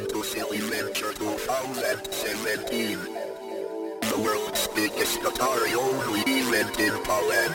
Welcome to Silly Venture 2017. The world's biggest Atari-only event in Poland.